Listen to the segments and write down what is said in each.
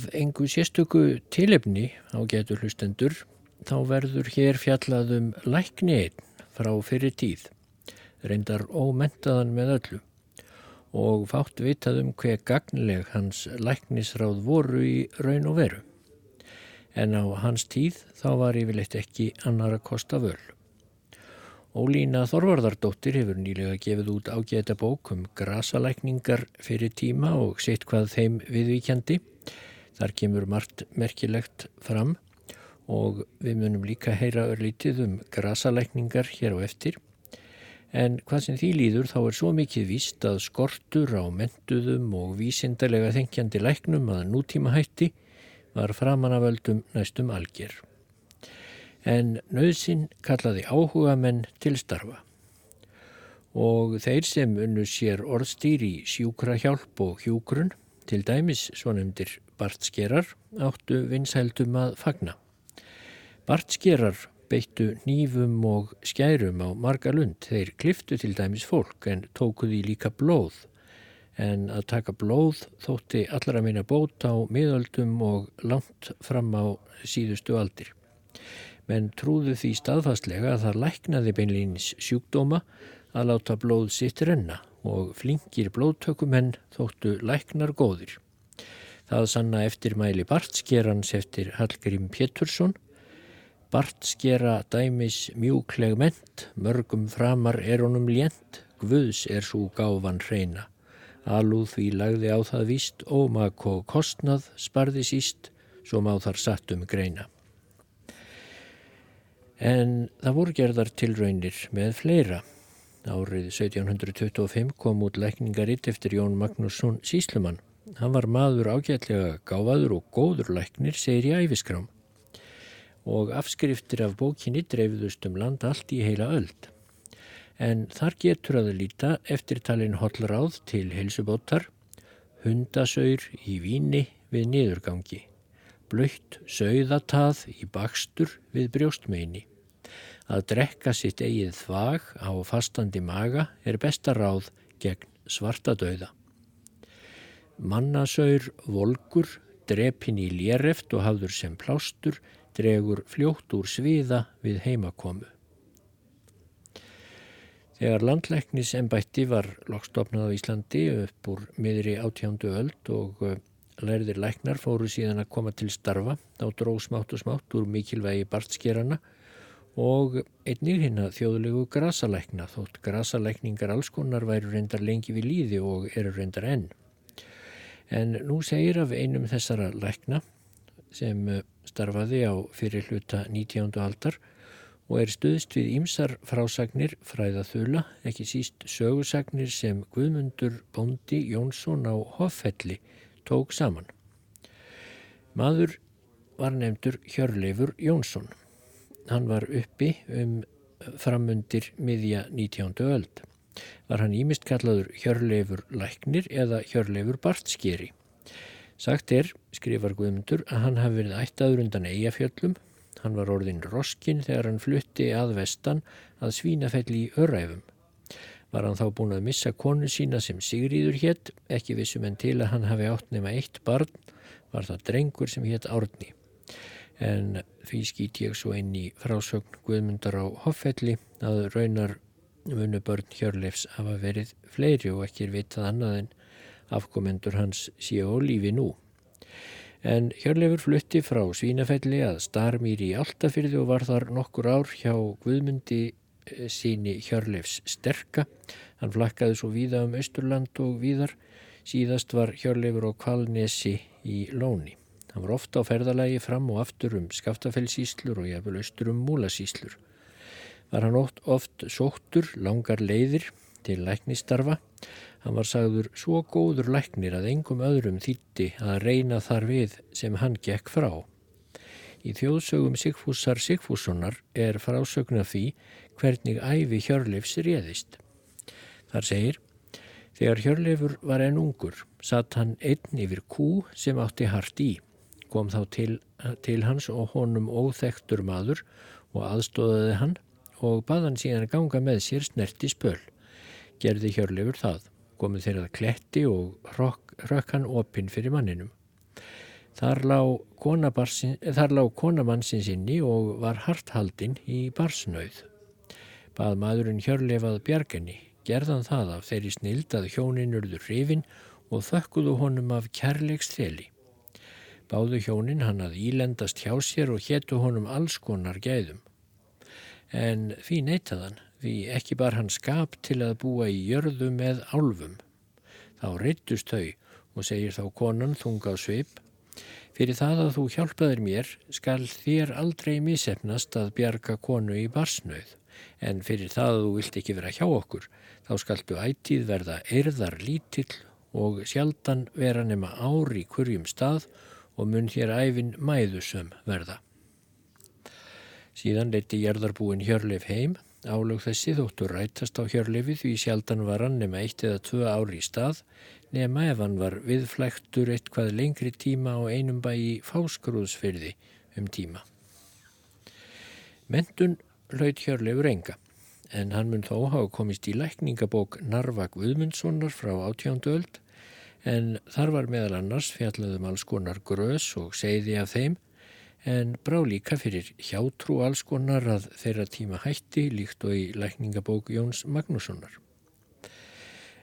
Af engu sérstöku tilefni á getur hlustendur þá verður hér fjallaðum lækni einn frá fyrir tíð, reyndar ómentaðan með öllu og fátt vitaðum hver gagnleg hans læknisráð voru í raun og veru. En á hans tíð þá var yfirleitt ekki annara kosta völ. Ólína Þorvarðardóttir hefur nýlega gefið út ágæta bók um grasalækningar fyrir tíma og seitt hvað þeim viðvíkjandi Þar kemur margt merkilegt fram og við munum líka heyra örlítið um grasalækningar hér á eftir. En hvað sem því líður þá er svo mikið víst að skortur á mentuðum og vísindarlega þengjandi læknum að nútíma hætti var framanavöldum næstum algjör. En nöðsinn kallaði áhuga menn til starfa. Og þeir sem unnu sér orðstýr í sjúkra hjálp og hjúgrunn, til dæmis svo nefndir Bartskerar áttu vinsældum að fagna. Bartskerar beittu nýfum og skærum á marga lund. Þeir kliftu til dæmis fólk en tókuði líka blóð. En að taka blóð þótti allra minna bót á miðöldum og langt fram á síðustu aldir. Menn trúðu því staðfastlega að það læknaði beinlýnis sjúkdóma að láta blóð sitt renna og flinkir blóðtökumenn þóttu læknar góðir. Það sanna eftirmæli Bartskerans eftir Hallgrím Pétursson. Bartskera dæmis mjúkleg ment, mörgum framar er honum lént, Guðs er svo gáfan hreina. Alúð því lagði á það víst, ómak og kostnað sparði síst, svo má þar satt um greina. En það voru gerðar tilraunir með fleira. Árið 1725 kom út lækningaritt eftir Jón Magnússon Síslumann. Hann var maður ágætlega gáfaður og góður læknir, segir í æfiskrám. Og afskriftir af bókinni dreifiðust um land allt í heila öld. En þar getur að líta eftirtalin hollráð til helsubóttar, hundasaur í víni við niðurgangi, blöytt sögðatað í bakstur við brjóstmeini. Að drekka sitt eigið þvag á fastandi maga er besta ráð gegn svartadauða. Mannasaur volkur, drepin í léreft og hafður sem plástur, dregur fljótt úr sviða við heimakomu. Þegar landleiknis ennbætti var lokstofnað á Íslandi upp úr miðri átjándu öld og eh, lærðir læknar fóru síðan að koma til starfa, þá dró smátt og smátt úr mikilvægi bartskerana og einnig hinn að þjóðlegu grasalækna, þótt grasalækningar allskonar væru reyndar lengi við líði og eru reyndar enn. En nú segir af einum þessara lækna sem eh, starfaði á fyrir hluta 19. aldar og er stuðst við ímsar frásagnir fræðaþula, ekki síst sögusagnir sem Guðmundur Bóndi Jónsson á Hoffelli tók saman. Maður var nefndur Hjörleifur Jónsson. Hann var uppi um framundir miðja 19. öld var hann ímist kallaður Hjörleifur Læknir eða Hjörleifur Bartskeri. Sagt er, skrifar Guðmundur, að hann hafi verið ættaður undan eigafjöllum. Hann var orðin roskin þegar hann flutti að vestan að svínafelli í öræfum. Var hann þá búin að missa konu sína sem Sigríður hétt, ekki vissum en til að hann hafi átt nema eitt barn, var það drengur sem hétt Árni. En því skýt ég svo inn í frásögn Guðmundar á Hoffelli að raunar munu börn Hjörleifs hafa verið fleiri og ekki er vitað annað en afkomendur hans síu á lífi nú. En Hjörleifur flutti frá Svínafelli að Starmýri í Altafyrði og var þar nokkur ár hjá Guðmundi eh, síni Hjörleifs sterka. Hann flakkaði svo víða um Östurland og víðar. Síðast var Hjörleifur á Kvalnesi í Lóni. Hann var ofta á ferðalagi fram og aftur um Skaftafellsíslur og jafnvel austur um Múlasíslur var hann oft, oft sóttur langar leiðir til læknistarfa. Hann var sagður svo góður læknir að engum öðrum þýtti að reyna þar við sem hann gekk frá. Í þjóðsögum Sigfúsar Sigfússonar er frásögna því hvernig æfi Hjörleifs réðist. Þar segir, þegar Hjörleifur var enn ungur, satt hann einn yfir kú sem átti hart í. Kom þá til, til hans og honum óþektur maður og aðstóðaði hann og baðan síðan að ganga með sér snerti spöl. Gerði hjörlefur það, komið þeirrað kletti og rökk hann opinn fyrir manninum. Þar lág konamannsins inni og var harthaldinn í barsnauð. Bað maðurinn hjörlefað bjargenni, gerðan það af þeirri snild að hjónin urður hrifin og þökkuðu honum af kærleiks þeli. Báðu hjónin hann að ílendast hjá sér og héttu honum alls konar gæðum. En því neytaðan, því ekki bar hann skap til að búa í jörðu með álfum. Þá reytust þau og segir þá konan þunga á sveip. Fyrir það að þú hjálpaðir mér skal þér aldrei misefnast að bjarga konu í barsnauð. En fyrir það að þú vilt ekki vera hjá okkur, þá skaltu ætið verða erðar lítill og sjaldan vera nema ári í kurjum stað og mun hér æfin mæðusum verða. Síðan leiti jærðarbúin Hjörleif heim, álög þessi þóttur rætast á Hjörleifi því sjaldan var hann nema eitt eða tvö ári í stað, nema ef hann var viðflæktur eitthvað lengri tíma á einum bæ í fáskrúðsfyrði um tíma. Mentun laut Hjörleifur enga, en hann mun þó hafa komist í lækningabók Narva Guðmundssonar frá átjándu öld en þar var meðal annars fjallaðum alls konar grös og segði af þeim en brá líka fyrir hjátrú alls konar að þeirra tíma hætti líkt og í lækningabók Jóns Magnússonar.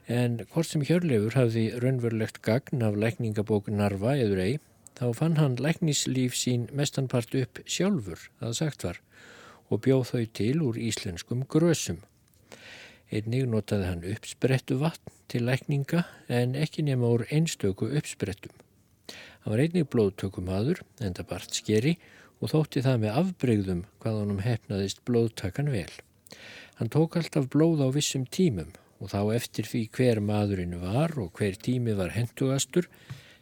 En hvort sem Hjörlefur hafði raunverulegt gagn af lækningabók Narva eður ei, þá fann hann læknislíf sín mestanpart upp sjálfur, að sagt var, og bjóð þau til úr íslenskum grösum. Einnig notaði hann uppsprettu vatn til lækninga en ekki nema úr einstöku uppsprettum. Hann var einnig blóðtökumadur, enda bart skeri og þótti það með afbreyðum hvað honum hefnaðist blóðtakan vel. Hann tók alltaf blóð á vissum tímum og þá eftir því hver maðurinn var og hver tími var hendugastur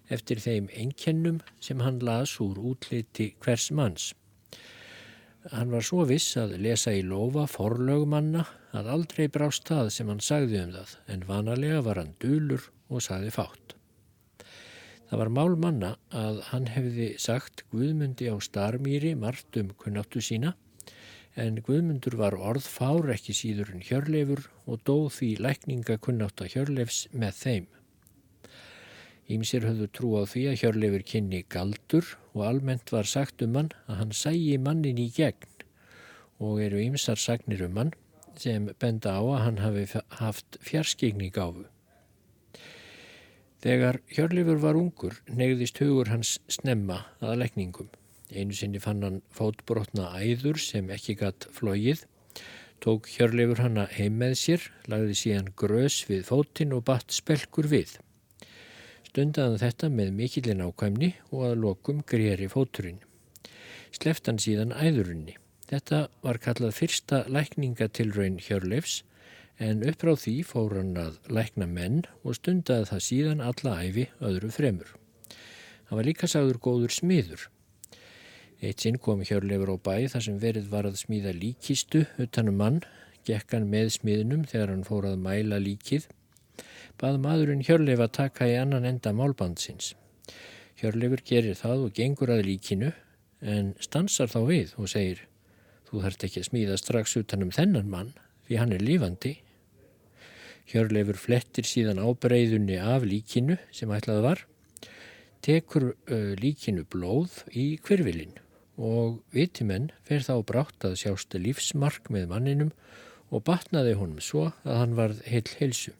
eftir þeim einkennum sem hann las úr útliti hvers manns. Hann var svo viss að lesa í lofa forlögumanna að aldrei brást það sem hann sagði um það en vanalega var hann dúlur og sagði fátt. Það var mál manna að hann hefði sagt Guðmundi á starmýri margt um kunnáttu sína en Guðmundur var orðfár ekki síður en hjörleifur og dóð því lækninga kunnátt að hjörleifs með þeim. Ímsir höfðu trú á því að Hjörleifur kynni galdur og almennt var sagt um hann að hann sægi mannin í gegn og eru ímsar sagnir um hann sem benda á að hann hafi haft fjarskigning áfu. Þegar Hjörleifur var ungur negðist hugur hans snemma að lekningum. Einu sinni fann hann fótbrotna æður sem ekki gatt flóið, tók Hjörleifur hanna heim með sér, lagði síðan grös við fótinn og batt spelkur við. Stundaðan þetta með mikillin ákvæmni og að lokum greri fóturinn. Sleftan síðan æðurinni. Þetta var kallað fyrsta lækningatilraun Hjörleifs en uppráð því fór hann að lækna menn og stundaði það síðan alla æfi öðru fremur. Hann var líka sagður góður smiður. Eitt sinn kom Hjörleifur á bæ þar sem verið var að smíða líkistu utanum mann, gekk hann með smiðnum þegar hann fór að mæla líkið bað maðurinn Hjörleif að taka í annan enda málbandsins. Hjörleifur gerir það og gengur að líkinu en stansar þá við og segir Þú þarft ekki að smíða strax utanum þennan mann því hann er lífandi. Hjörleifur flettir síðan ábreyðunni af líkinu sem ætlað var, tekur líkinu blóð í hverfilinn og vitimenn fer þá brátt að sjásta lífsmark með manninum og batnaði honum svo að hann varð heil heilsu.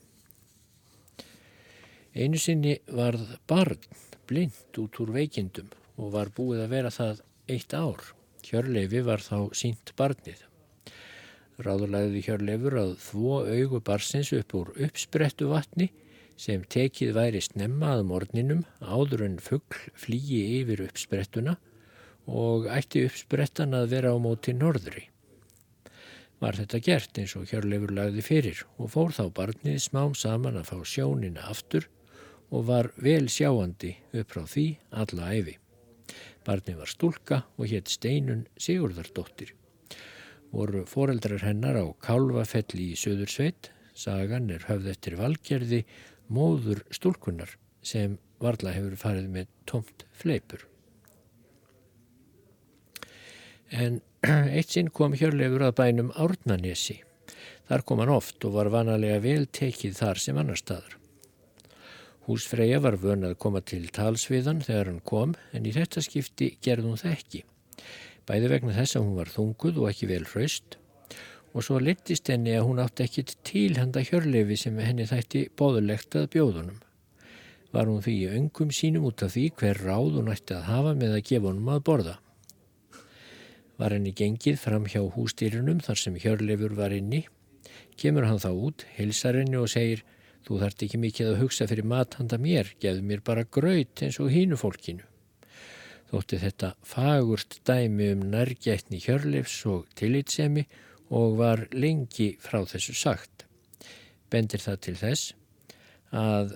Einu sinni varð barn blind út úr veikindum og var búið að vera það eitt ár. Hjörleifi var þá sínt barnið. Ráðurlæði Hjörleifur að þvó augu barsins upp úr uppsprettu vatni sem tekið væri snemma að morninum áður en fuggl flýi yfir uppsprettuna og ætti uppsprettan að vera á móti norðri. Var þetta gert eins og Hjörleifur lagði fyrir og fór þá barnið smám saman að fá sjónina aftur og var vel sjáandi upp frá því alla æfi. Barni var stúlka og hétt Steinun Sigurðardóttir. Voru foreldrar hennar á Kálvafelli í Söðursveit, sagan er höfð eftir valgerði móður stúlkunar sem varla hefur farið með tomt fleipur. En eitt sinn kom hjörlefur að bænum Árnanesi. Þar kom hann oft og var vanalega vel tekið þar sem annar staður. Húsfreyja var vön að koma til talsviðan þegar hann kom en í þetta skipti gerði hún það ekki. Bæði vegna þess að hún var þunguð og ekki vel hraust og svo litist henni að hún átti ekkit tilhanda hjörlefi sem henni þætti bóðulegt að bjóðunum. Var hún því í öngum sínum út af því hver ráð hún ætti að hafa með að gefa honum að borða. Var henni gengið fram hjá hústýrunum þar sem hjörlefur var inni, kemur hann þá út, hilsar henni og segir Þú þart ekki mikið að hugsa fyrir mat handa mér, gefðu mér bara graut eins og hínu fólkinu. Þótti þetta fagurt dæmi um nærgætni hjörleifs og tillitsemi og var lengi frá þessu sagt. Bendir það til þess að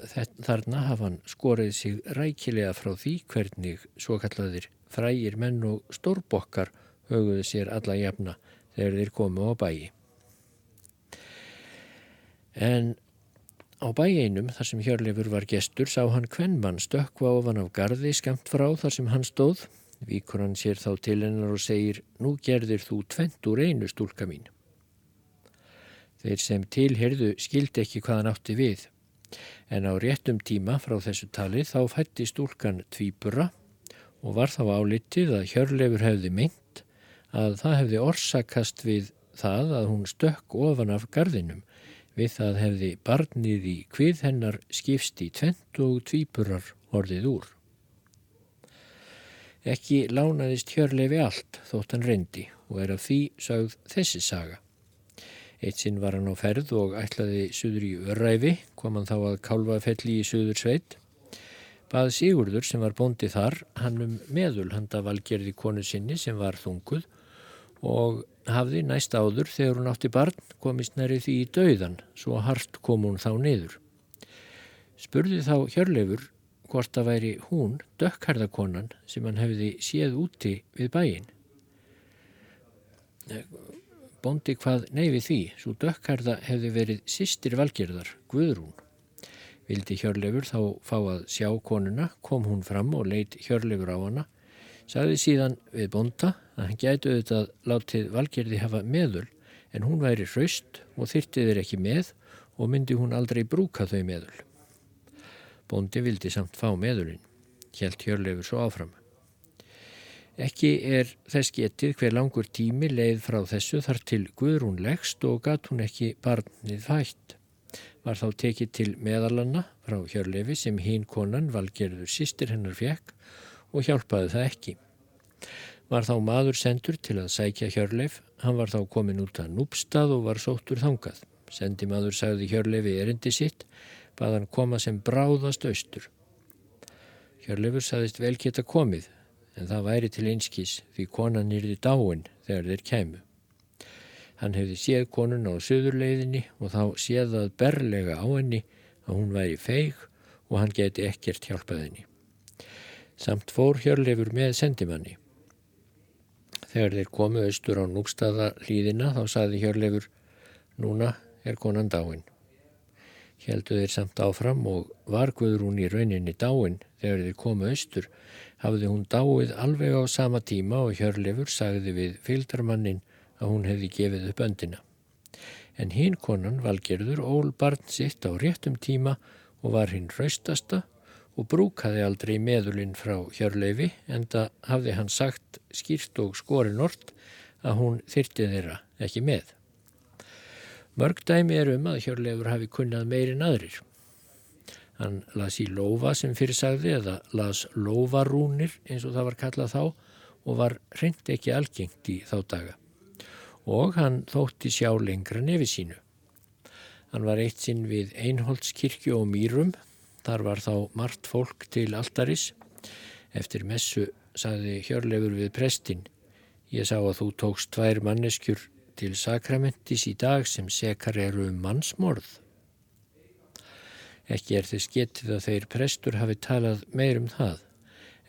þarna hafa hann skorið sig rækilega frá því hvernig svo kallaðir frægir menn og stórbokkar höguðu sér alla jafna þegar þeir komu á bæi. En Á bæinum þar sem Hjörleifur var gestur sá hann kvennmann stökkva ofan af gardi skamt frá þar sem hann stóð. Víkur hann sér þá til hennar og segir Nú gerðir þú tvent úr einu stúlka mín. Þeir sem tilherðu skildi ekki hvað hann átti við. En á réttum tíma frá þessu tali þá fætti stúlkan tvíbura og var þá álitið að Hjörleifur hefði meint að það hefði orsakast við það að hún stökk ofan af gardinum Við það hefði barnið í hvið hennar skipst í tvent og tvípurar orðið úr. Ekki lánaðist hjörleifi allt þótt hann reyndi og er af því sagð þessi saga. Eitt sinn var hann á ferð og ætlaði suður í Örræfi, kom hann þá að kálvafelli í suður sveit. Bað Sigurður sem var bóndið þar, hann um meðul handa valgerði konu sinni sem var þunguð og hafði næst áður þegar hún átti barn komist næri því í dauðan, svo hart kom hún þá niður. Spurði þá Hjörleifur hvort það væri hún, dökkarðakonan, sem hann hefði séð úti við bæin. Bondi hvað neyfi því, svo dökkarða hefði verið sýstir valgerðar, Guðrún. Vildi Hjörleifur þá fá að sjá konuna, kom hún fram og leitt Hjörleifur á hana, sagði síðan við bonda að hann gætu auðvitað látið valgerði hafa meðul en hún væri hraust og þyrti þeir ekki með og myndi hún aldrei brúka þau meðul. Bóndi vildi samt fá meðulinn, helt hjörlefur svo áfram. Ekki er þess getið hver langur tími leið frá þessu þar til Guðrún leggst og gatt hún ekki barnið fætt. Var þá tekið til meðalanna frá hjörlefi sem hín konan valgerður sýstir hennar fekk og hjálpaði það ekki var þá maður sendur til að sækja Hjörleif. Hann var þá komin út að núpstað og var sóttur þangað. Sendi maður sagði Hjörleifi erindi sitt, bað hann koma sem bráðast austur. Hjörleifur sagðist vel geta komið, en það væri til einskís því konan yrði dáin þegar þeir kæmu. Hann hefði séð konun á söðurleiðinni og þá séðað berlega á henni að hún væri feig og hann geti ekkert hjálpað henni. Samt fór Hjörleifur með sendimanni. Þegar þeir komu austur á núkstaða hlýðina þá saði Hjörlefur, núna er konan dáin. Hjeldu þeir samt áfram og var Guðrún í rauninni dáin þegar þeir komu austur, hafði hún dáið alveg á sama tíma og Hjörlefur sagði við fylgdarmannin að hún hefði gefið upp öndina. En hinn konan valgerður ól barn sitt á réttum tíma og var hinn raustasta og brúkaði aldrei meðulinn frá Hjörleifi en það hafði hann sagt skýrt og skorin orð að hún þyrti þeirra ekki með. Mörg dæmi er um að Hjörleifur hafi kunnað meirinn aðrir. Hann las í lofa sem fyrir sagði eða las lofarúnir eins og það var kallað þá og var reynd ekki algengt í þá daga. Og hann þótti sjá lengra nefi sínu. Hann var eitt sinn við Einholtskirkju og Mýrum Þar var þá margt fólk til altaris. Eftir messu saði Hjörlefur við prestin. Ég sá að þú tókst tvær manneskjur til sakramentis í dag sem sekar eru um mannsmorð. Ekki er þess getið að þeir prestur hafi talað meir um það,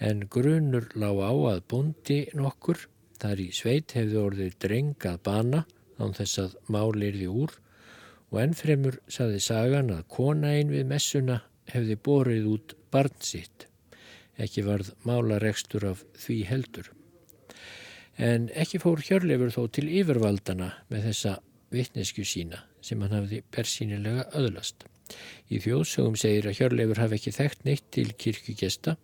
en grunur lág á að bondi nokkur, þar í sveit hefði orðið drengað bana án þess að málirði úr og ennfremur saði sagan að kona ein við messuna hefði borið út barn sitt. Ekki varð málarekstur af því heldur. En ekki fór Hjörleifur þó til yfirvaldana með þessa vittnesku sína sem hann hafði persínilega öðlast. Í þjóðsögum segir að Hjörleifur hafi ekki þekkt neitt til kirkugesta.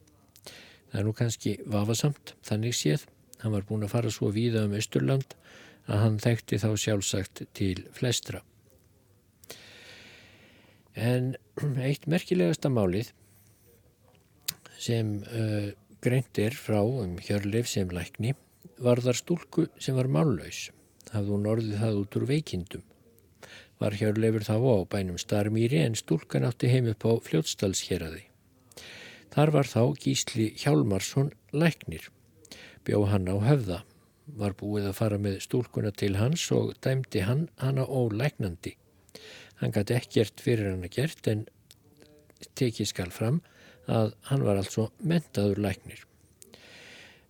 Það er nú kannski vafasamt, þannig séð. Hann var búin að fara svo víða um Östurland að hann þekkti þá sjálfsagt til flestra. En eitt merkilegasta málið sem uh, greint er frá um Hjörleif sem lækni var þar stúlku sem var mállaus. Hafði hún orðið það út úr veikindum. Var Hjörleifur þá á bænum Starmýri en stúlkan átti heim upp á fljótstalsherraði. Þar var þá Gísli Hjálmarsson læknir. Bjó hann á höfða. Var búið að fara með stúlkuna til hans og dæmdi hann hana ólæknandi. Hann gæti ekkert fyrir hann að gert en tekið skal fram að hann var altså mentaður læknir.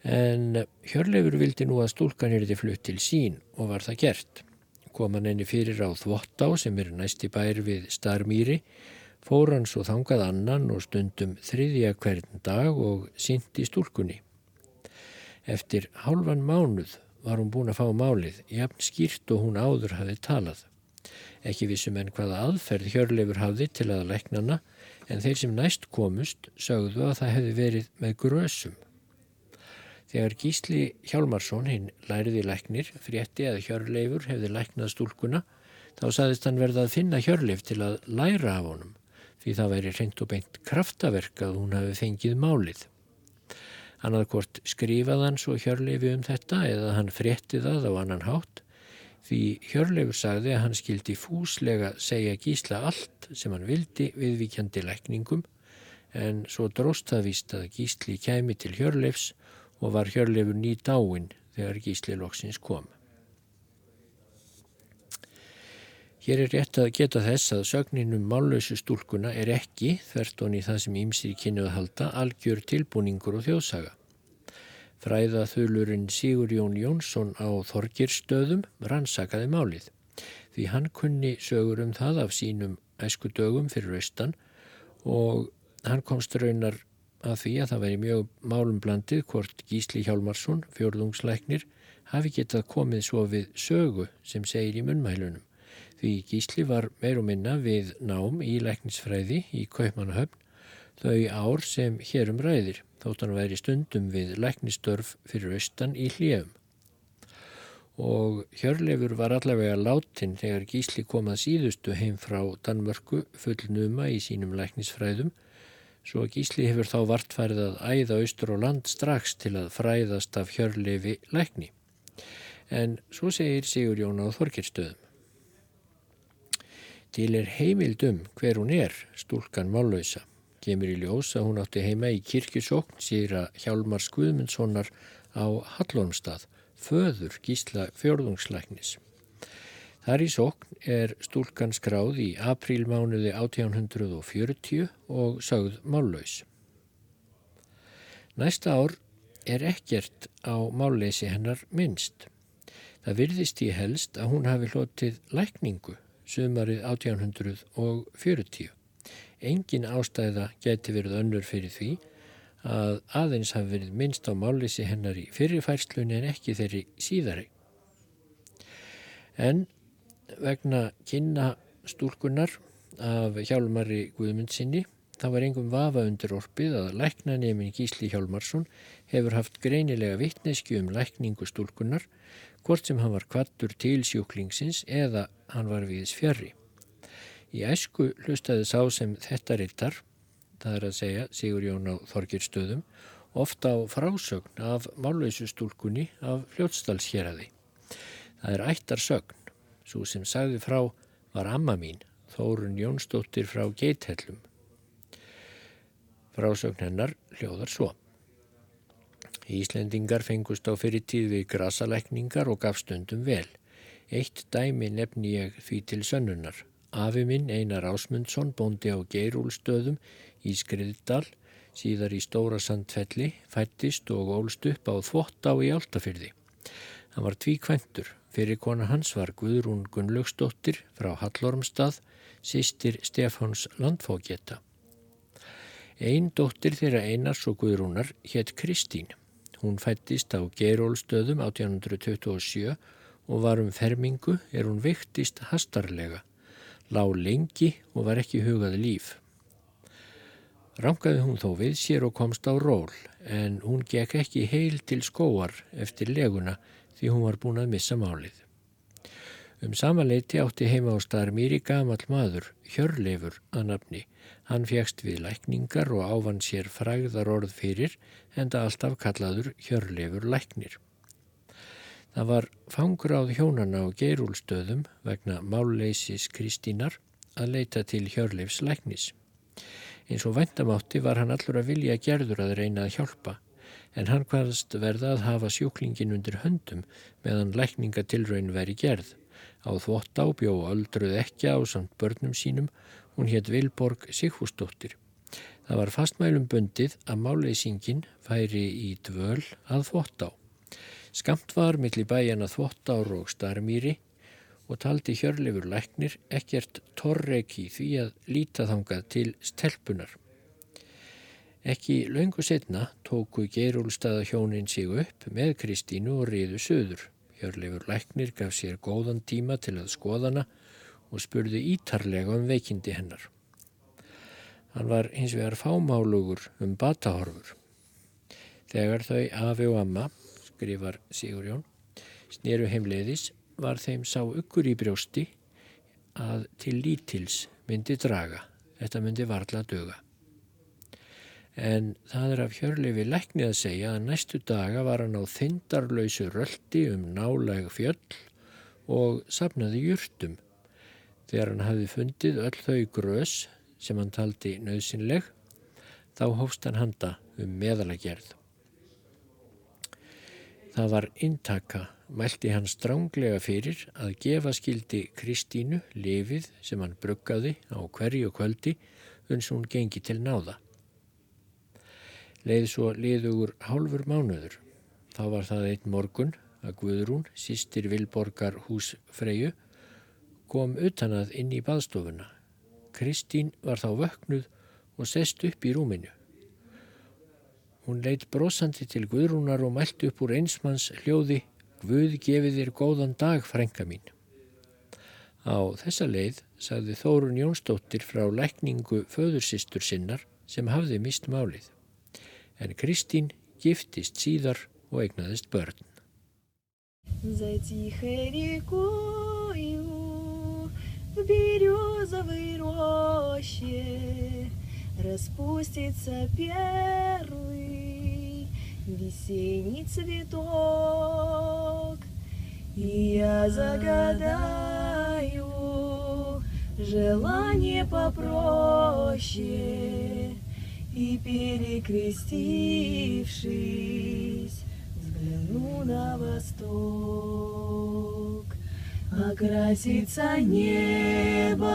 En Hjörleifur vildi nú að stúlkan er þetta flutt til sín og var það gert. Kom hann enni fyrir á Þvottá sem er næsti bær við Starmýri, fór hann svo þangað annan og stundum þriðja hvern dag og syndi stúlkunni. Eftir hálfan mánuð var hún búin að fá málið, jafn skýrt og hún áður hafi talað. Ekki vissum en hvaða aðferð Hjörleifur hafði til að læknana en þeir sem næst komust sögðu að það hefði verið með grösum. Þegar Gísli Hjálmarsson hinn læriði læknir frétti að Hjörleifur hefði læknað stúlkuna þá saðist hann verða að finna Hjörleif til að læra af honum því það væri reynd og beint kraftaverk að hún hafi fengið málið. Hann hafði hvort skrifað hann svo Hjörleifi um þetta eða hann frétti það á annan hátt Því Hjörleifur sagði að hann skildi fúslega segja gísla allt sem hann vildi viðvíkjandi lækningum en svo dróst það víst að gísli kæmi til Hjörleifs og var Hjörleifur ný dáin þegar gísli loksins kom. Hér er rétt að geta þess að sögninum mállösu stúlkuna er ekki, þvert honni það sem ímsir kynnuð halda, algjör tilbúningur og þjóðsaga. Fræðaþulurinn Sigur Jón Jónsson á Þorgirstöðum rannsakaði málið því hann kunni sögur um það af sínum æsku dögum fyrir austan og hann komst raunar að því að það væri mjög málum blandið hvort Gísli Hjálmarsson, fjörðungslæknir, hafi getað komið svo við sögu sem segir í munmælunum. Því Gísli var meir og minna við nám í læknisfræði í Kaupmannahöfn þau ár sem hérum ræðir þótt hann væri stundum við læknistörf fyrir austan í hljöfum. Og Hjörleifur var allavega látin þegar Gísli kom að síðustu heim frá Danmörku fullnuma í sínum læknisfræðum, svo Gísli hefur þá vartfærið að æða austur og land strax til að fræðast af Hjörleifi lækni. En svo segir Sigur Jón á Þorkirstöðum. Til er heimildum hver hún er, stúlkan mállausa kemur í ljós að hún átti heima í kirkjusókn síra Hjálmar Skuðmundssonar á Hallormstað, föður gísla fjörðungslæknis. Þar í sókn er stúlkan skráð í aprílmánuði 1840 og sögð mállaus. Næsta ár er ekkert á málleysi hennar minnst. Það virðist í helst að hún hafi hlotið lækningu sumarið 1840. Engin ástæða geti verið önnur fyrir því að aðeins hafi verið minnst á mállísi hennar í fyrirfærslunni en ekki þeirri síðari. En vegna kynna stúlkunar af hjálmari Guðmundsinni þá var engum vafa undir orpið að læknanemin Gísli Hjálmarsson hefur haft greinilega vittneski um lækningu stúlkunar hvort sem hann var kvattur til sjúklingsins eða hann var viðs fjarrri. Í æsku hlustaði sá sem þetta rittar, það er að segja Sigur Jón á Þorgirstöðum, ofta á frásögn af málausustúlkunni af fljótstalshéræði. Það er ættar sögn, svo sem sagði frá var amma mín, Þórun Jónsdóttir frá Geithellum. Frásögn hennar hljóðar svo. Íslendingar fengust á fyrir tíð við grasalekningar og gaf stundum vel. Eitt dæmi nefni ég því til sönnunar. Afi minn Einar Ásmundsson bóndi á Geirúlstöðum í Skriðdal, síðar í Stóra Sandfelli, fættist og ólst upp á Þvottá í Áltafyrði. Hann var tvíkventur. Fyrir kona hans var Guðrún Gunnlaugsdóttir frá Hallormstað, sýstir Stefáns Landfógeta. Einn dóttir þeirra Einars og Guðrúnar hétt Kristín. Hún fættist á Geirúlstöðum 1827 og var um fermingu er hún viktist hastarlega lág lengi og var ekki hugað líf. Rangaði hún þó við sér og komst á ról en hún gekk ekki heil til skóar eftir leguna því hún var búin að missa málið. Um samanleiti átti heima á starmýri gamal maður, Hjörleifur að nafni. Hann fjækst við lækningar og ávann sér fræðar orð fyrir en það alltaf kallaður Hjörleifur læknir. Það var fangráð hjónana á geirúlstöðum vegna málleysis Kristínar að leita til Hjörleifs læknis. Eins og vendamátti var hann allur að vilja gerður að reyna að hjálpa en hann hvaðast verða að hafa sjúklingin undir höndum meðan lækningatilraun veri gerð. Á þvótt ábjó öldruð ekki á samt börnum sínum, hún hétt Vilborg Sigfúsdóttir. Það var fastmælum bundið að máleysingin færi í dvöl að þvótt á. Skamt var millir bæjan að þvótt ár og starmýri og taldi hjörlefur læknir ekkert torreki því að líta þangað til stelpunar. Ekki laungu setna tóku Geirúlstaða hjónin sig upp með Kristínu og riðu söður. Hjörlefur læknir gaf sér góðan tíma til að skoðana og spurði ítarlega um veikindi hennar. Hann var hins vegar fámálugur um batahorfur. Þegar þau afi og amma, skrifar Sigurjón, sneru heimleiðis var þeim sá ykkur í brjósti að til lítils myndi draga. Þetta myndi varla döga. En það er af hjörlefi læknið að segja að næstu daga var hann á þindarlausu röldi um nálega fjöll og sapnaði júrtum. Þegar hann hafi fundið öll þau grös sem hann taldi nöðsynleg, þá hófst hann handa um meðalagerð. Það var intaka mælti hann stránglega fyrir að gefa skildi Kristínu lifið sem hann bruggaði á hverju kvöldi uns hún gengi til náða. Leið svo liðugur hálfur mánuður. Þá var það einn morgun að Guðrún, sýstir Vilborgar hús Freyju, kom utanað inn í baðstofuna. Kristín var þá vöknuð og sest upp í rúminu. Hún leitt brosandi til Guðrúnar og mælt upp úr einsmanns hljóði Guð gefið þér góðan dag, frænga mín. Á þessa leið sagði Þórun Jónsdóttir frá lækningu föðursistur sinnar sem hafði mist málið. En Kristín giftist síðar og eignaðist börn. За тихой рекою в березовой роще распустится первый весенний цветок, и я загадаю желание попроще, и перекрестившись, взгляну на восток. Окрасится небо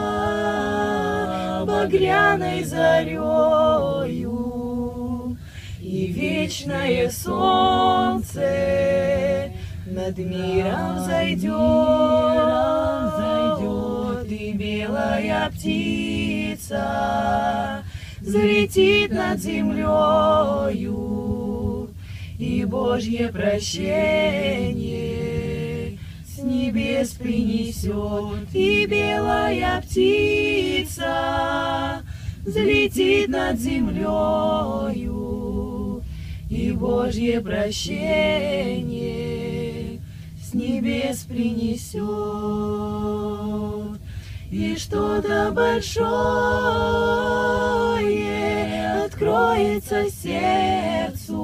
багряной зарею, и вечное солнце над миром зайдет, зайдет, и белая птица взлетит над землею, и Божье прощение с небес принесет, и белая птица взлетит над землею, Божье прощение с небес принесет, и что-то большое откроется сердцу,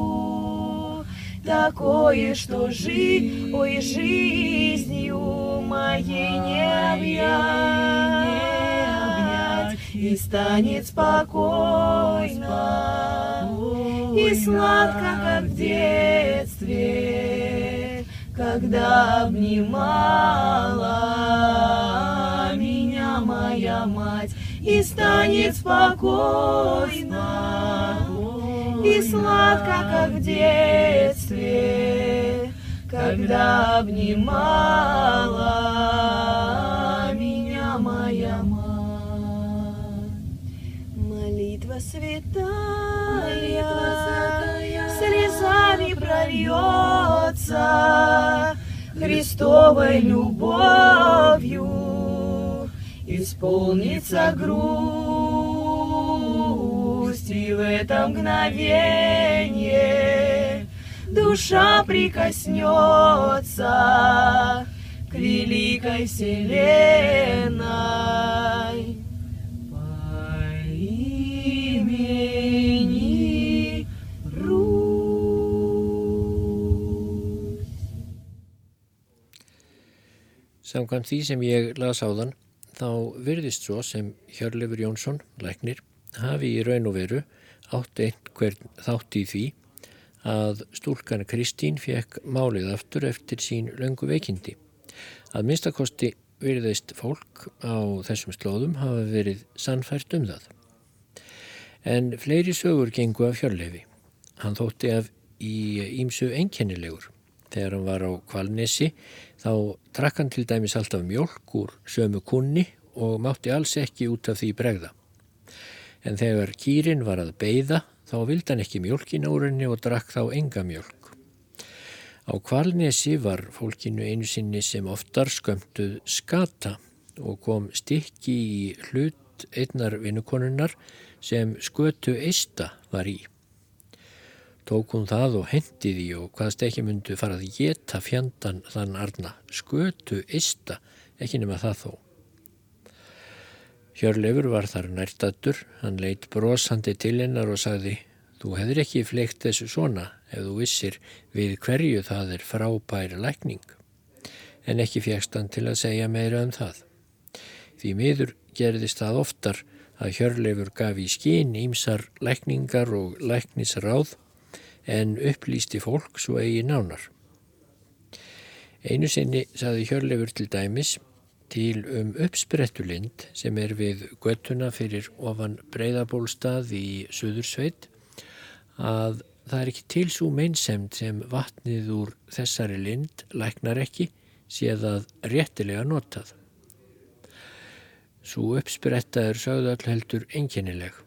такое, что жить, ой, жизнью моей не объять, и станет спокойно и сладко, как в детстве, когда обнимала меня моя мать, и станет спокойно и сладко, как в детстве, когда обнимала слезами прольется Христовой любовью, исполнится грусть, и в это мгновение душа прикоснется к великой вселенной. Samkvæmt því sem ég las á þann, þá virðist svo sem Hjörlefur Jónsson, læknir, hafi í raun og veru átt einhvern þátt í því að stúlkan Kristín fekk málið aftur eftir sín löngu veikindi. Að minnstakosti virðist fólk á þessum slóðum hafa verið sannfært um það. En fleiri sögur gengu af Hjörlefi. Hann þótti af í ímsu enkennilegur. Þegar hann var á Kvalnesi þá drakk hann til dæmis alltaf mjölk úr sömu kunni og mátti alls ekki út af því bregða. En þegar kýrin var að beida þá vildi hann ekki mjölkin úr henni og drakk þá enga mjölk. Á Kvalnesi var fólkinu einu sinni sem oftar skömmtuð skata og kom stykki í hlut einnar vinnukonunnar sem skötu eista var í tók hún það og hendi því og hvaðst ekki myndu farað geta fjandan þann arna, skötu ista, ekki nema það þó. Hjörlefur var þar nærtatur, hann leitt brosandi til hennar og sagði, þú hefur ekki fleikt þessu svona ef þú vissir við hverju það er frábæri lækning, en ekki fjækst hann til að segja meira um það. Því miður gerðist það oftar að Hjörlefur gaf í skín ímsar lækningar og læknisráð en upplýsti fólk svo eigi nánar. Einu sinni saði Hjörlefur til dæmis til um uppsprettulind sem er við göttuna fyrir ofan breyðabólstað í Suðursveit að það er ekki til svo meinsemt sem vatnið úr þessari lind læknar ekki séð að réttilega notað. Svo uppspretta er sögðu all heldur enginnileg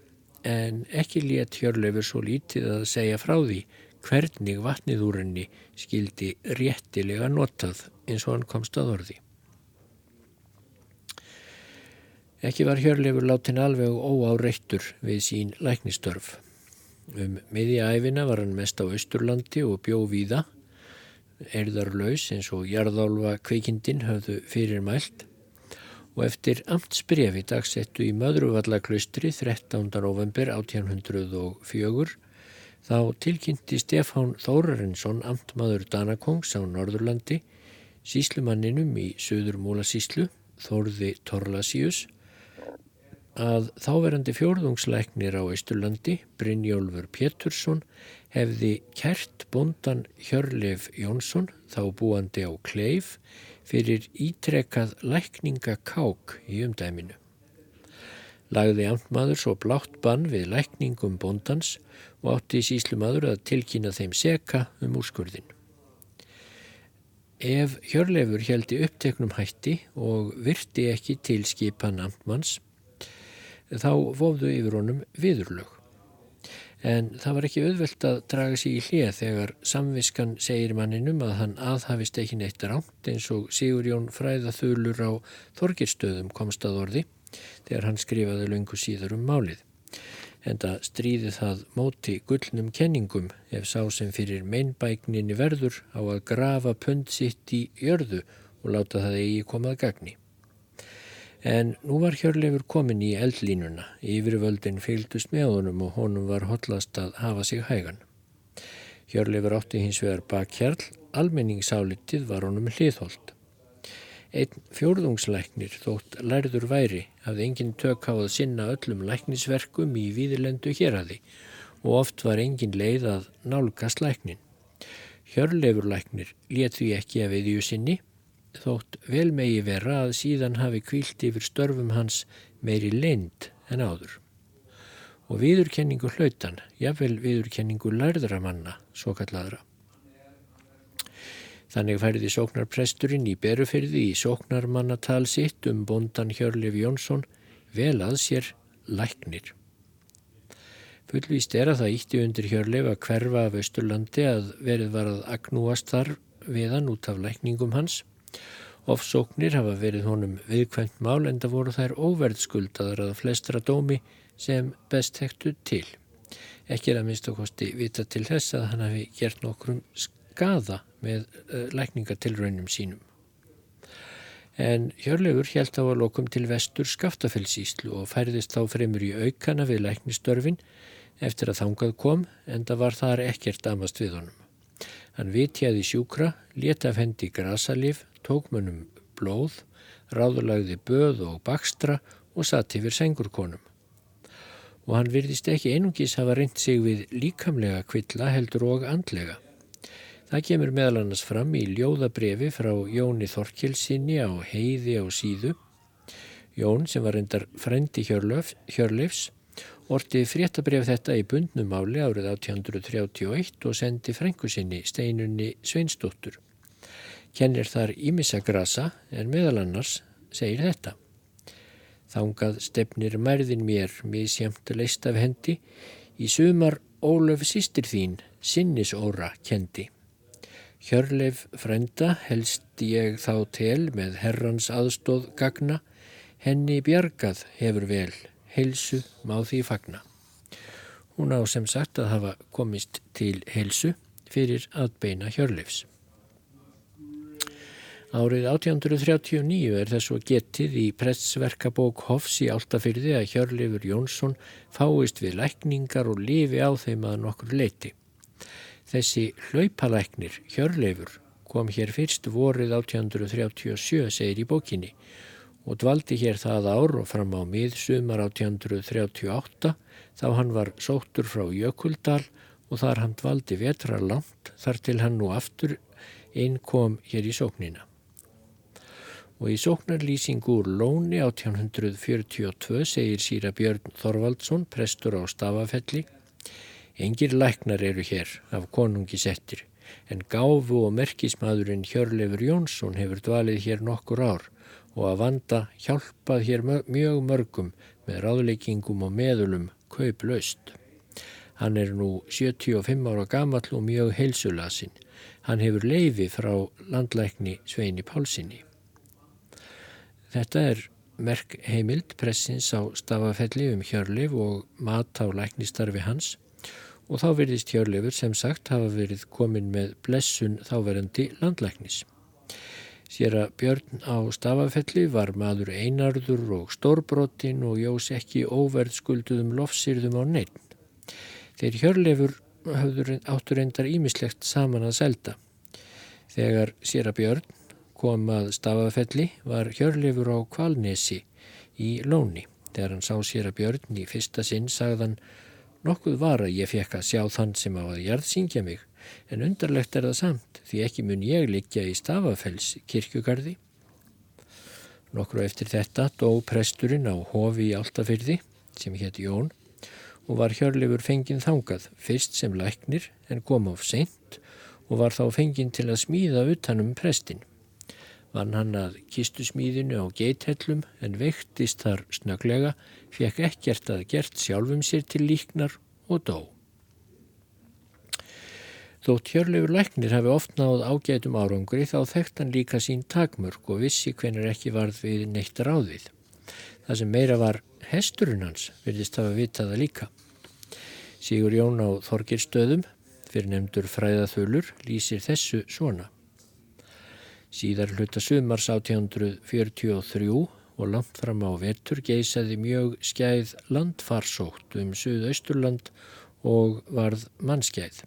en ekki létt Hjörleifur svo lítið að segja frá því hvernig vatnið úr henni skildi réttilega notað eins og hann komst að orði. Ekki var Hjörleifur látin alveg óáreittur við sín læknistörf. Um miðja æfina var hann mest á Östurlandi og bjó víða, erðarlaus eins og jarðálfa kveikindin höfðu fyrir mælt og eftir amtsbrefi dagsettu í Möðruvallaklaustri 13. november 1804 þá tilkynnti Stefán Þórarinsson amtmaður Danakongs á Norðurlandi síslumanninum í Suður Múlasíslu Þórði Torlasíus að þáverandi fjórðungsleiknir á Ísturlandi Brynjólfur Pétursson hefði kert bondan Hjörlef Jónsson þá búandi á Kleif fyrir ítrekað lækningakák í umdæminu. Lagði amtmaður svo blátt bann við lækningum bóndans og átti síslumadur að tilkýna þeim seka um úrskurðin. Ef Hjörlefur heldi uppteknum hætti og virti ekki til skipan amtmanns, þá vofðu yfir honum viðurlög. En það var ekki auðvelt að draga sig í hlið þegar samviskan segir manninum að hann aðhafist ekki neitt rámt eins og Sigur Jón fræðaþulur á Þorgirstöðum komst að orði þegar hann skrifaði lungu síður um málið. En það stríði það móti gullnum kenningum ef sá sem fyrir meinbækninni verður á að grafa pund sitt í jörðu og láta það eigi komað gagni. En nú var Hjörleifur komin í eldlínuna, yfirvöldin fylgdust með honum og honum var hotlast að hafa sig hægan. Hjörleifur átti hins vegar bakkjarl, almenningsálitið var honum hliðholt. Einn fjórðungslæknir þótt lærður væri hafði engin tök á að sinna öllum læknisverkum í víðilendu héradi og oft var engin leið að nálgast læknin. Hjörleifur læknir let því ekki að viðjú sinni þótt vel megi vera að síðan hafi kvílt yfir störfum hans meiri leind en áður. Og viðurkenningu hlautan, jáfnvel viðurkenningu lærðra manna, svo kalladra. Þannig færði sóknarpresturinn í berufyrði í sóknarmannatal sitt um bondan Hjörlef Jónsson vel að sér læknir. Fullvíst er að það ítti undir Hjörlef að hverfa af Östurlandi að verið var að agnúast þar við hann út af lækningum hans Ofsóknir hafa verið honum viðkvæmt mál en það voru þær óverðskuldaðar að flestra dómi sem best hektu til. Ekki er að minnst okkosti vita til þess að hann hafi gert nokkrum skada með uh, lækningatilraunum sínum. En Hjörlefur held á að lokum til vestur skaftafellsíslu og færðist þá fremur í aukana við læknistörfin eftir að þangað kom en það var þar ekkert amast við honum. Hann vitjaði sjúkra, leta af hendi grasalif, tók munum blóð, ráðulagði böð og bakstra og satt yfir sengurkonum. Og hann virðist ekki einungis hafa reynd sig við líkamlega kvilla heldur og andlega. Það kemur meðal annars fram í ljóðabrefi frá Jóni Þorkilsinni á heiði á síðu. Jón sem var reyndar frendi Hjörlöf, Hjörleifs orti fréttabref þetta í bundnum máli árið 1831 og sendi frængusinni steinunni Sveinsdóttur. Kennir þar ímissa grasa en meðal annars segir þetta. Þángað stefnir mærðin mér misjæmt leist af hendi í sumar Ólöf sýstir þín sinnis óra kendi. Hjörleif frenda helst ég þá tel með herrans aðstóð gagna, henni bjargað hefur vel, heilsu má því fagna. Hún á sem sagt að hafa komist til heilsu fyrir að beina Hjörleifs. Árið 1839 er þess að getið í prestsverkabók Hofs í Áltafyrði að Hjörleifur Jónsson fáist við lækningar og lifi á þeim að nokkur leiti. Þessi hlaupalæknir, Hjörleifur, kom hér fyrst vorið 1837, segir í bókinni, og dvaldi hér það ár og fram á miðsumar 1838 þá hann var sóttur frá Jökuldal og þar hann dvaldi vetra langt þar til hann nú aftur einn kom hér í sóknina. Og í sóknarlýsingu úr Lóni 1842 segir síra Björn Þorvaldsson, prestur á Stafafelli, Engir læknar eru hér af konungi settir en gáfu og merkismadurinn Hjörlefur Jónsson hefur dvalið hér nokkur ár og að vanda hjálpað hér mjög mörgum með ráðleikingum og meðulum kauplaust. Hann er nú 75 ára gamall og mjög heilsulasinn. Hann hefur leifi frá landlækni Sveini Pálsini. Þetta er merk heimild pressins á stafafelli um Hjörlef og mat á læknistarfi hans og þá verðist Hjörlefur sem sagt hafa verið komin með blessun þáverandi landlæknis. Sér að Björn á stafafelli var maður einarður og stórbrottin og jós ekki óverð skulduðum lofsýrðum á neitt. Þeir Hjörlefur áttur endar ímislegt saman að selda. Þegar sér að Björn kom að stafafelli var Hjörlefur á Kvalnesi í Lóni. Þegar hann sá sér að Björn í fyrsta sinn sagðan Nokkuð var að ég fekk að sjá þann sem á að jarðsingja mig, en undarlegt er það samt því ekki mun ég liggja í Stafafells kirkjugarði. Nokkru eftir þetta dó presturinn á hofi í Altafyrði, sem hétt Jón, og var hjörlefur fenginn þangað, fyrst sem læknir en kom á seint og var þá fenginn til að smíða utanum prestin. Vann hann að kistu smíðinu á geithellum en veiktist þar snöglega, fekk ekkert að gert sjálfum sér til líknar og dó. Þótt hjörlefur læknir hafi oft náð ágætum árangri þá þekkt hann líka sín takmörk og vissi hvenar ekki varð við neitt ráðið. Það sem meira var hesturinn hans virðist hafa vitaða líka. Sigur Jón á Þorgirstöðum, fyrir nefndur fræðaþölur, lýsir þessu svona. Síðar hluta sumars 1843 og langt fram á vetur geysaði mjög skæð landfarsótt um Suðausturland og varð mannskæð.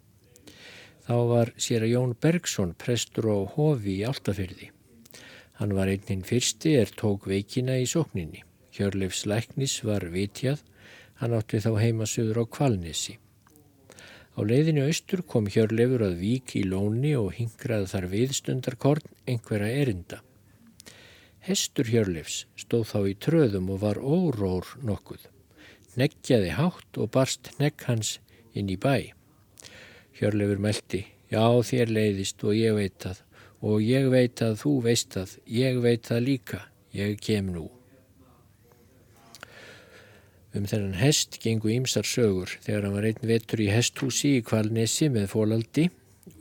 Þá var sér að Jón Bergson prestur á hofi í Altafyrði. Hann var einninn fyrsti er tók veikina í sókninni. Hjörleifs Læknis var vitjað, hann átti þá heima söður á Kvalnesi. Á leiðinu austur kom Hjörlefur að vík í lóni og hingraði þar viðstundarkorn einhverja erinda. Hestur Hjörlefs stóð þá í tröðum og var órór nokkuð. Neggjaði hátt og barst negg hans inn í bæ. Hjörlefur meldi, já þér leiðist og ég veit að, og ég veit að þú veist að, ég veit að líka, ég kem nú. Um þennan hest gengu ímsar sögur. Þegar hann var einn vetur í hesthúsi í Kvalnesi með fólaldi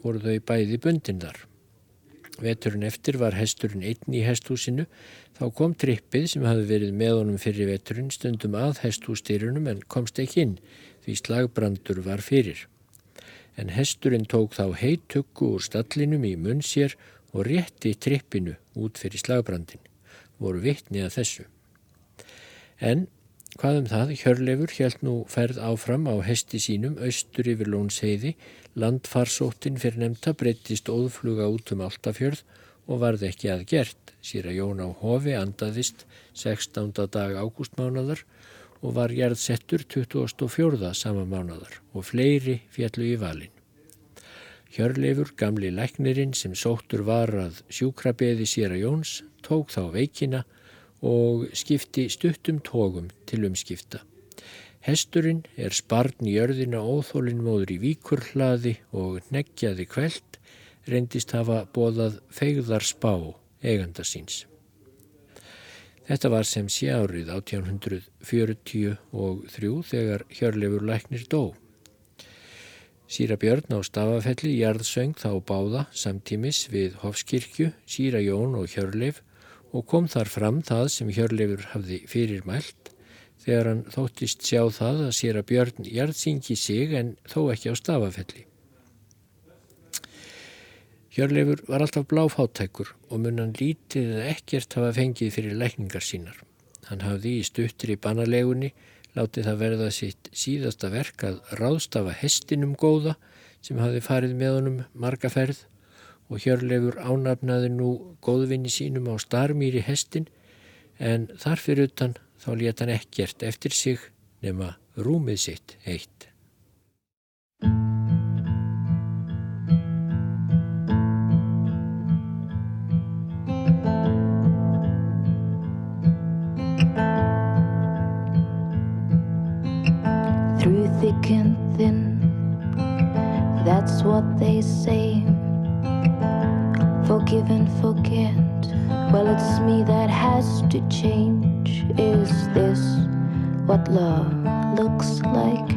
voru þau bæði bundin þar. veturinn eftir var hesturinn einn í hesthúsinu þá kom trippið sem hafi verið með honum fyrir veturinn stundum að hesthústyrunum en komst ekki inn því slagbrandur var fyrir. En hesturinn tók þá heittuggu úr stallinum í munn sér og rétti trippinu út fyrir slagbrandin. Voru vittni að þessu. En hvað um það, Hjörlefur held nú ferð áfram á hesti sínum austur yfir lónsheiði, landfarsóttin fyrir nefnda breyttist óðfluga út um Altafjörð og varði ekki að gert. Sýra Jón á hofi andaðist 16. dag ágústmánadar og var gerðsettur 24. sama mánadar og fleiri fjallu í valin. Hjörleifur, gamli læknirinn sem sóttur var að sjúkrabeði Sýra Jóns, tók þá veikina og skipti stuttum tógum til umskipta. Hesturinn er sparn í örðina óþólinn móður í víkurhlaði og neggjaði kveld reyndist hafa bóðað feigðar spá eiganda síns. Þetta var sem sé árið 1843 þegar Hjörleifur læknir dó. Síra Björn á stafafelli jarðsöng þá báða samtímis við Hofskirkju, Síra Jón og Hjörleif og kom þar fram það sem Hjörleifur hafði fyrirmælt þegar hann þóttist sjá það að sér að Björn jarðsyngi sig en þó ekki á stafafelli. Hjörleifur var alltaf bláfáttækur og munnan lítið eða ekkert hafa fengið fyrir lækningar sínar. Hann hafði í stuttir í banalegunni látið það verða sitt síðasta verk að ráðstafa hestinum góða sem hafði farið með honum marga ferð og Hjörleifur ánafnaði nú góðvinni sínum á starmýri hestin en þarfir utan þá leta hann ekkert eftir sig nema rúmið sitt eitt. Thick and thin, that's what they say. Forgive and forget. Well, it's me that has to change. Is this what love looks like?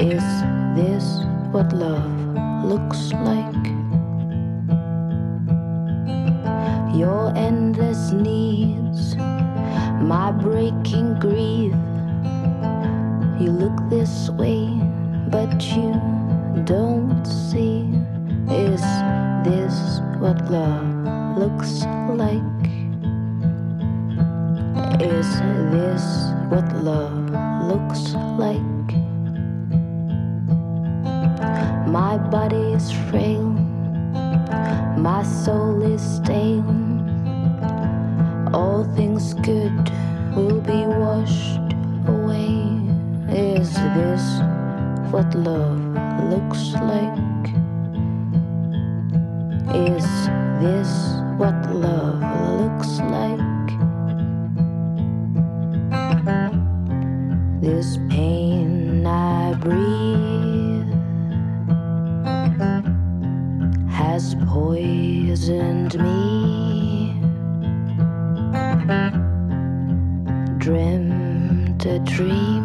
Is this what love looks like? Your endless needs, my breaking grief. You look this way, but you don't see. Is this what love looks like? Is this what love looks like? My body is frail, my soul is stale. All things good will be washed away. Is this what love looks like? Is this what love looks like? This pain I breathe has poisoned me. Dreamt a dream.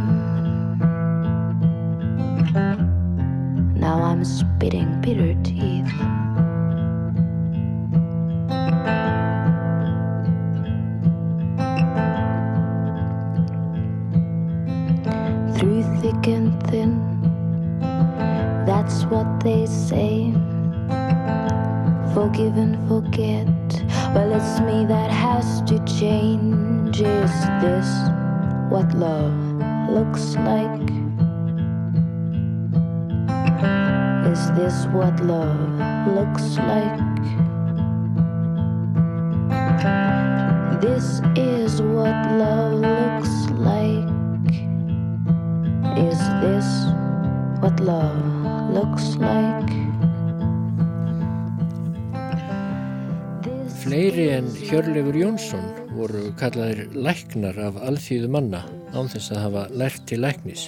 Fleiri en Hjörleifur Jónsson voru kallaðir læknar af alþýðu manna án þess að hafa lært til læknis.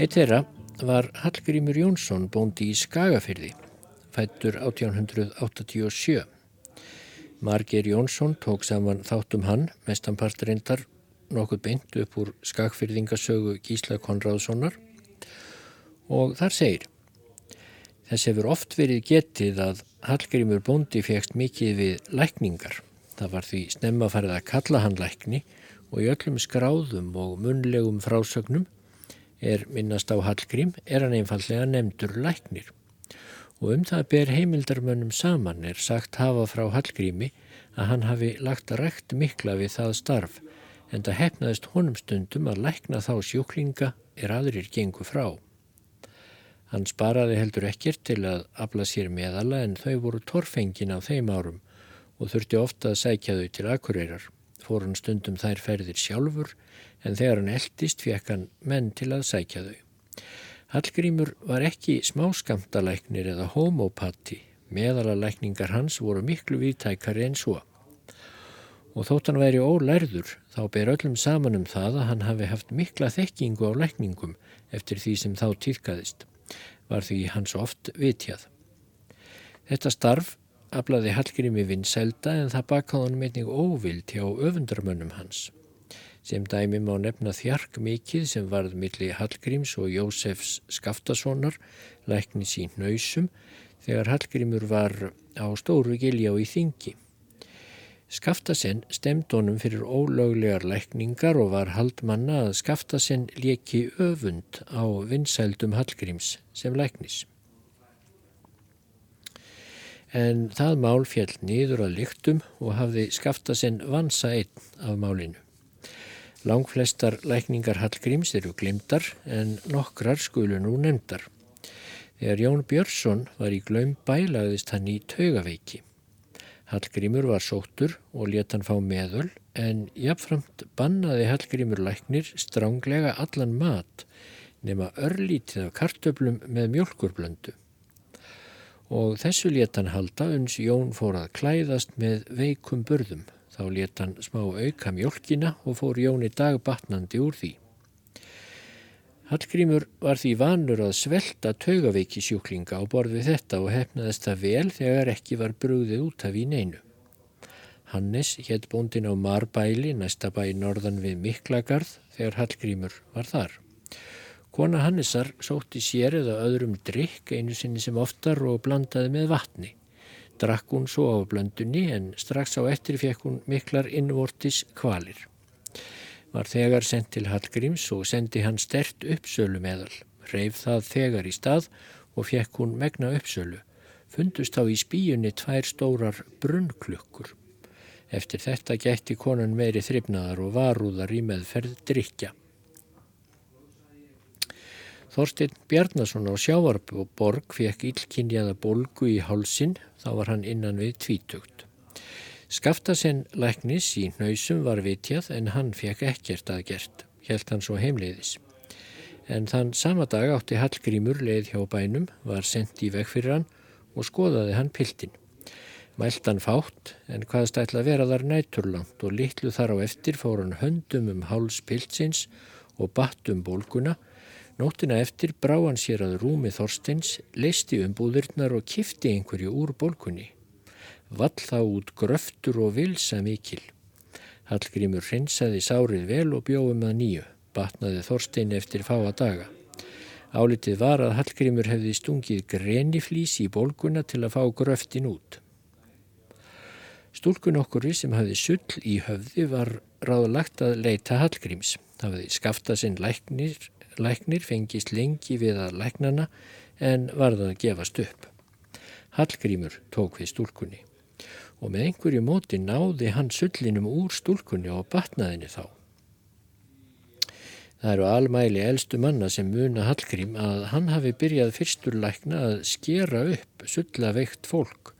Eitt þeirra var Hallgrímur Jónsson bóndi í Skagafyrði, fættur 1887. Marger Jónsson tók saman þáttum hann, mestanpart reyndar nokkuð beint upp úr skagfyrðingasögu Gísla Konráðssonar og þar segir Þess hefur oft verið getið að Hallgrímur bóndi fegst mikið við lækningar. Það var því snemma farið að kalla hann lækni og í öllum skráðum og munlegum frásögnum er minnast á Hallgrím er hann einfallega nefndur læknir. Og um það ber heimildarmönnum saman er sagt hafa frá Hallgrími að hann hafi lagt rekt mikla við það starf en það hefnaðist honum stundum að lækna þá sjúklinga er aðrir gengu frá. Hann sparaði heldur ekkert til að afla sér meðala en þau voru torfengin á þeim árum og þurfti ofta að sækja þau til akureyrar. Fór hann stundum þær ferðir sjálfur en þegar hann eldist fekk hann menn til að sækja þau. Hallgrímur var ekki smáskamtalæknir eða homopati. Meðalalækningar hans voru miklu viðtækari en svo og þótt hann væri ólærður þá ber öllum saman um það að hann hafi haft mikla þekkingu á lækningum eftir því sem þá týrkaðist, var því hans oft vitjað. Þetta starf aflaði Hallgrími vinsælda en það bakaði hann meitning óvild hjá öfundarmönnum hans. Sem dæmi má nefna þjark mikið sem varð milli Hallgríms og Jósefs Skaftasonar, lækni sín nöysum, þegar Hallgrímur var á stóru gilja og í þingi. Skaftasen stemd honum fyrir ólöglegar lækningar og var haldmanna að Skaftasen leki öfund á vinsældum Hallgríms sem læknis. En það mál fjall nýður að lyktum og hafði Skaftasen vansa einn af málinu. Langflestar lækningar Hallgríms eru glimtar en nokkrar skulu nú nefndar. Þegar Jón Björnsson var í glaum bælaðist hann í taugaveiki. Hallgrímur var sóttur og let hann fá meðöl en jáfnframt bannaði Hallgrímur læknir stránglega allan mat nema örlítið af kartöflum með mjölkurblöndu. Og þessu let hann halda uns Jón fór að klæðast með veikum burðum. Þá let hann smá auka mjölkina og fór Jóni dagbatnandi úr því. Hallgrímur var því vanur að svelta taugaveiki sjúklinga á borð við þetta og hefnaðist það vel þegar ekki var brúðið út af í neinu. Hannes hétt bóndin á Marbæli, næsta bæ norðan við Miklagarð, þegar Hallgrímur var þar. Kona Hannesar sótti sér eða öðrum drikk einu sinni sem oftar og blandaði með vatni. Drakk hún svo á blöndunni en strax á eftir fekk hún miklar innvortis kvalir var þegar sendt til Hallgríms og sendi hann stert uppsölu meðal. Reif það þegar í stað og fekk hún megna uppsölu. Fundust þá í spíunni tvær stórar brunnklukkur. Eftir þetta gætti konan meiri þrifnaðar og varúðar í meðferð drikja. Þorstein Bjarnason á Sjávarborg fekk illkynjaða bolgu í hálsin, þá var hann innan við tvítugt. Skaftasen læknis í hnausum var vitjað en hann fekk ekkert að gert, helt hann svo heimleiðis. En þann sama dag átti Hallgrímur leið hjá bænum, var sendt í veg fyrir hann og skoðaði hann piltin. Mælt hann fátt en hvaðst ætla að vera þar næturlangt og litlu þar á eftir fór hann höndum um háls piltsins og batt um bólguna. Nóttina eftir brá hann sér að rúmi Þorsteins, leisti um búðurnar og kifti einhverju úr bólkunni vall þá út gröftur og vilsa mikil. Hallgrímur hreinsaði sárið vel og bjóðum að nýju, batnaði Þorstein eftir fáa daga. Álitið var að Hallgrímur hefði stungið greniflís í bólguna til að fá gröftin út. Stúlkun okkur sem hafði sull í höfði var ráðlagt að leita Hallgríms. Það hafði skafta sinn læknir, læknir fengist lengi við að læknana en varða að gefast upp. Hallgrímur tók við stúlkunni og með einhverju móti náði hann sullinum úr stúlkunni og batnaðinni þá. Það eru almæli elstu manna sem muna Hallgrím að hann hafi byrjað fyrsturlækna að skera upp sulla-veikt fólk.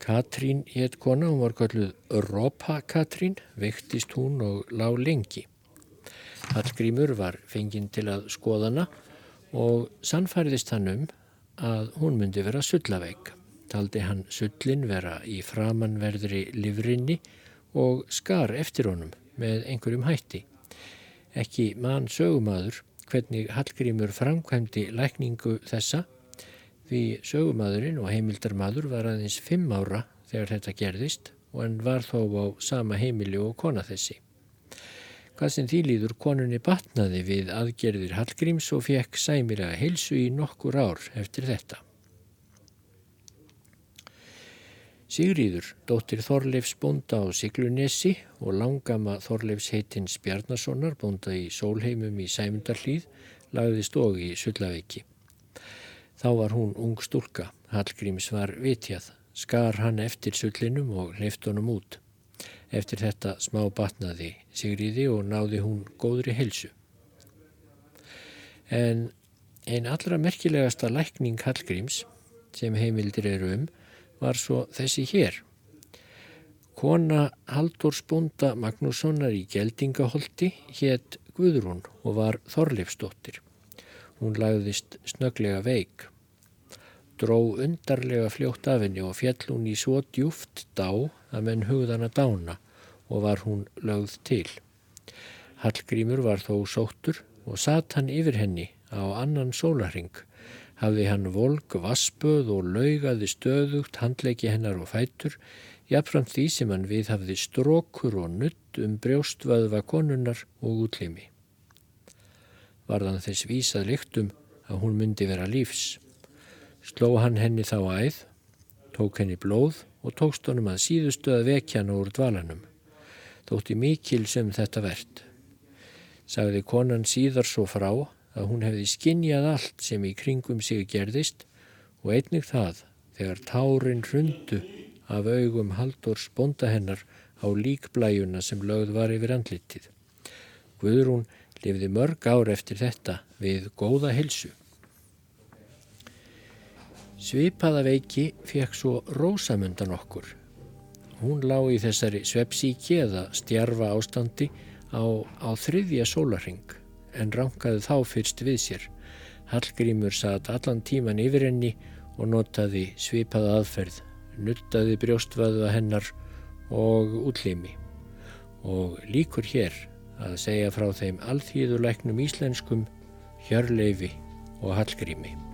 Katrín hétt kona, hún var kalluð Europa Katrín, veiktist hún og lág lengi. Hallgrímur var fenginn til að skoðana og sannfæriðist hann um að hún myndi vera sulla-veik taldi hann sullin vera í framanverðri livrinni og skar eftir honum með einhverjum hætti. Ekki mann sögumadur hvernig Hallgrímur framkvæmdi lækningu þessa því sögumadurinn og heimildarmadur var aðeins fimm ára þegar þetta gerðist og hann var þó á sama heimili og kona þessi. Hvað sem því líður konunni batnaði við aðgerðir Hallgríms og fekk sæmilega heilsu í nokkur ár eftir þetta. Sigríður, dóttir Þorleifs bonda á Siglunesi og langama Þorleifs heitins Bjarnasonar, bonda í Sólheimum í Sæmundarhlýð, lagðist og í Sullaveiki. Þá var hún ung stúlka, Hallgríms var vitjað, skar hann eftir sullinum og leift honum út. Eftir þetta smá batnaði Sigríði og náði hún góðri helsu. En einn allra merkilegasta lækning Hallgríms, sem heimildir eru um, var svo þessi hér. Kona Halldórs búnda Magnússonar í Geldingaholti hétt Guðrún og var Þorleifsdóttir. Hún lagðist snöglega veik. Dró undarlega fljótt af henni og fjall hún í svo djúft dá að menn hugðan að dána og var hún lögð til. Hallgrímur var þó sóttur og satt hann yfir henni á annan sólaring hafði hann volk, vassböð og laugaði stöðugt handleiki hennar og fætur, jafnframt því sem hann við hafði strókur og nutt um brjóstvöðva konunnar og útlimi. Varðan þess vísað lyktum að hún myndi vera lífs. Sló hann henni þá æð, tók henni blóð og tókst honum að síðustu að vekja hann úr dvalanum. Þótti mikil sem þetta verðt. Sagði konan síðar svo frá að hún hefði skinnjað allt sem í kringum sig gerðist og einnig það þegar tárin hrundu af augum Haldórs bonda hennar á líkblæjuna sem lögð var yfir andlitið. Guðrún lifði mörg ár eftir þetta við góða hilsu. Svipaða veiki fekk svo rósamundan okkur. Hún lá í þessari svepsíki eða stjarfa ástandi á, á þriðja sólarring en rankaði þá fyrst við sér. Hallgrímur satt allan tíman yfir henni og notaði svipaða aðferð, nuttaði brjóstvaða hennar og útlimi. Og líkur hér að segja frá þeim alþýðuleiknum íslenskum Hjörleifi og Hallgrími.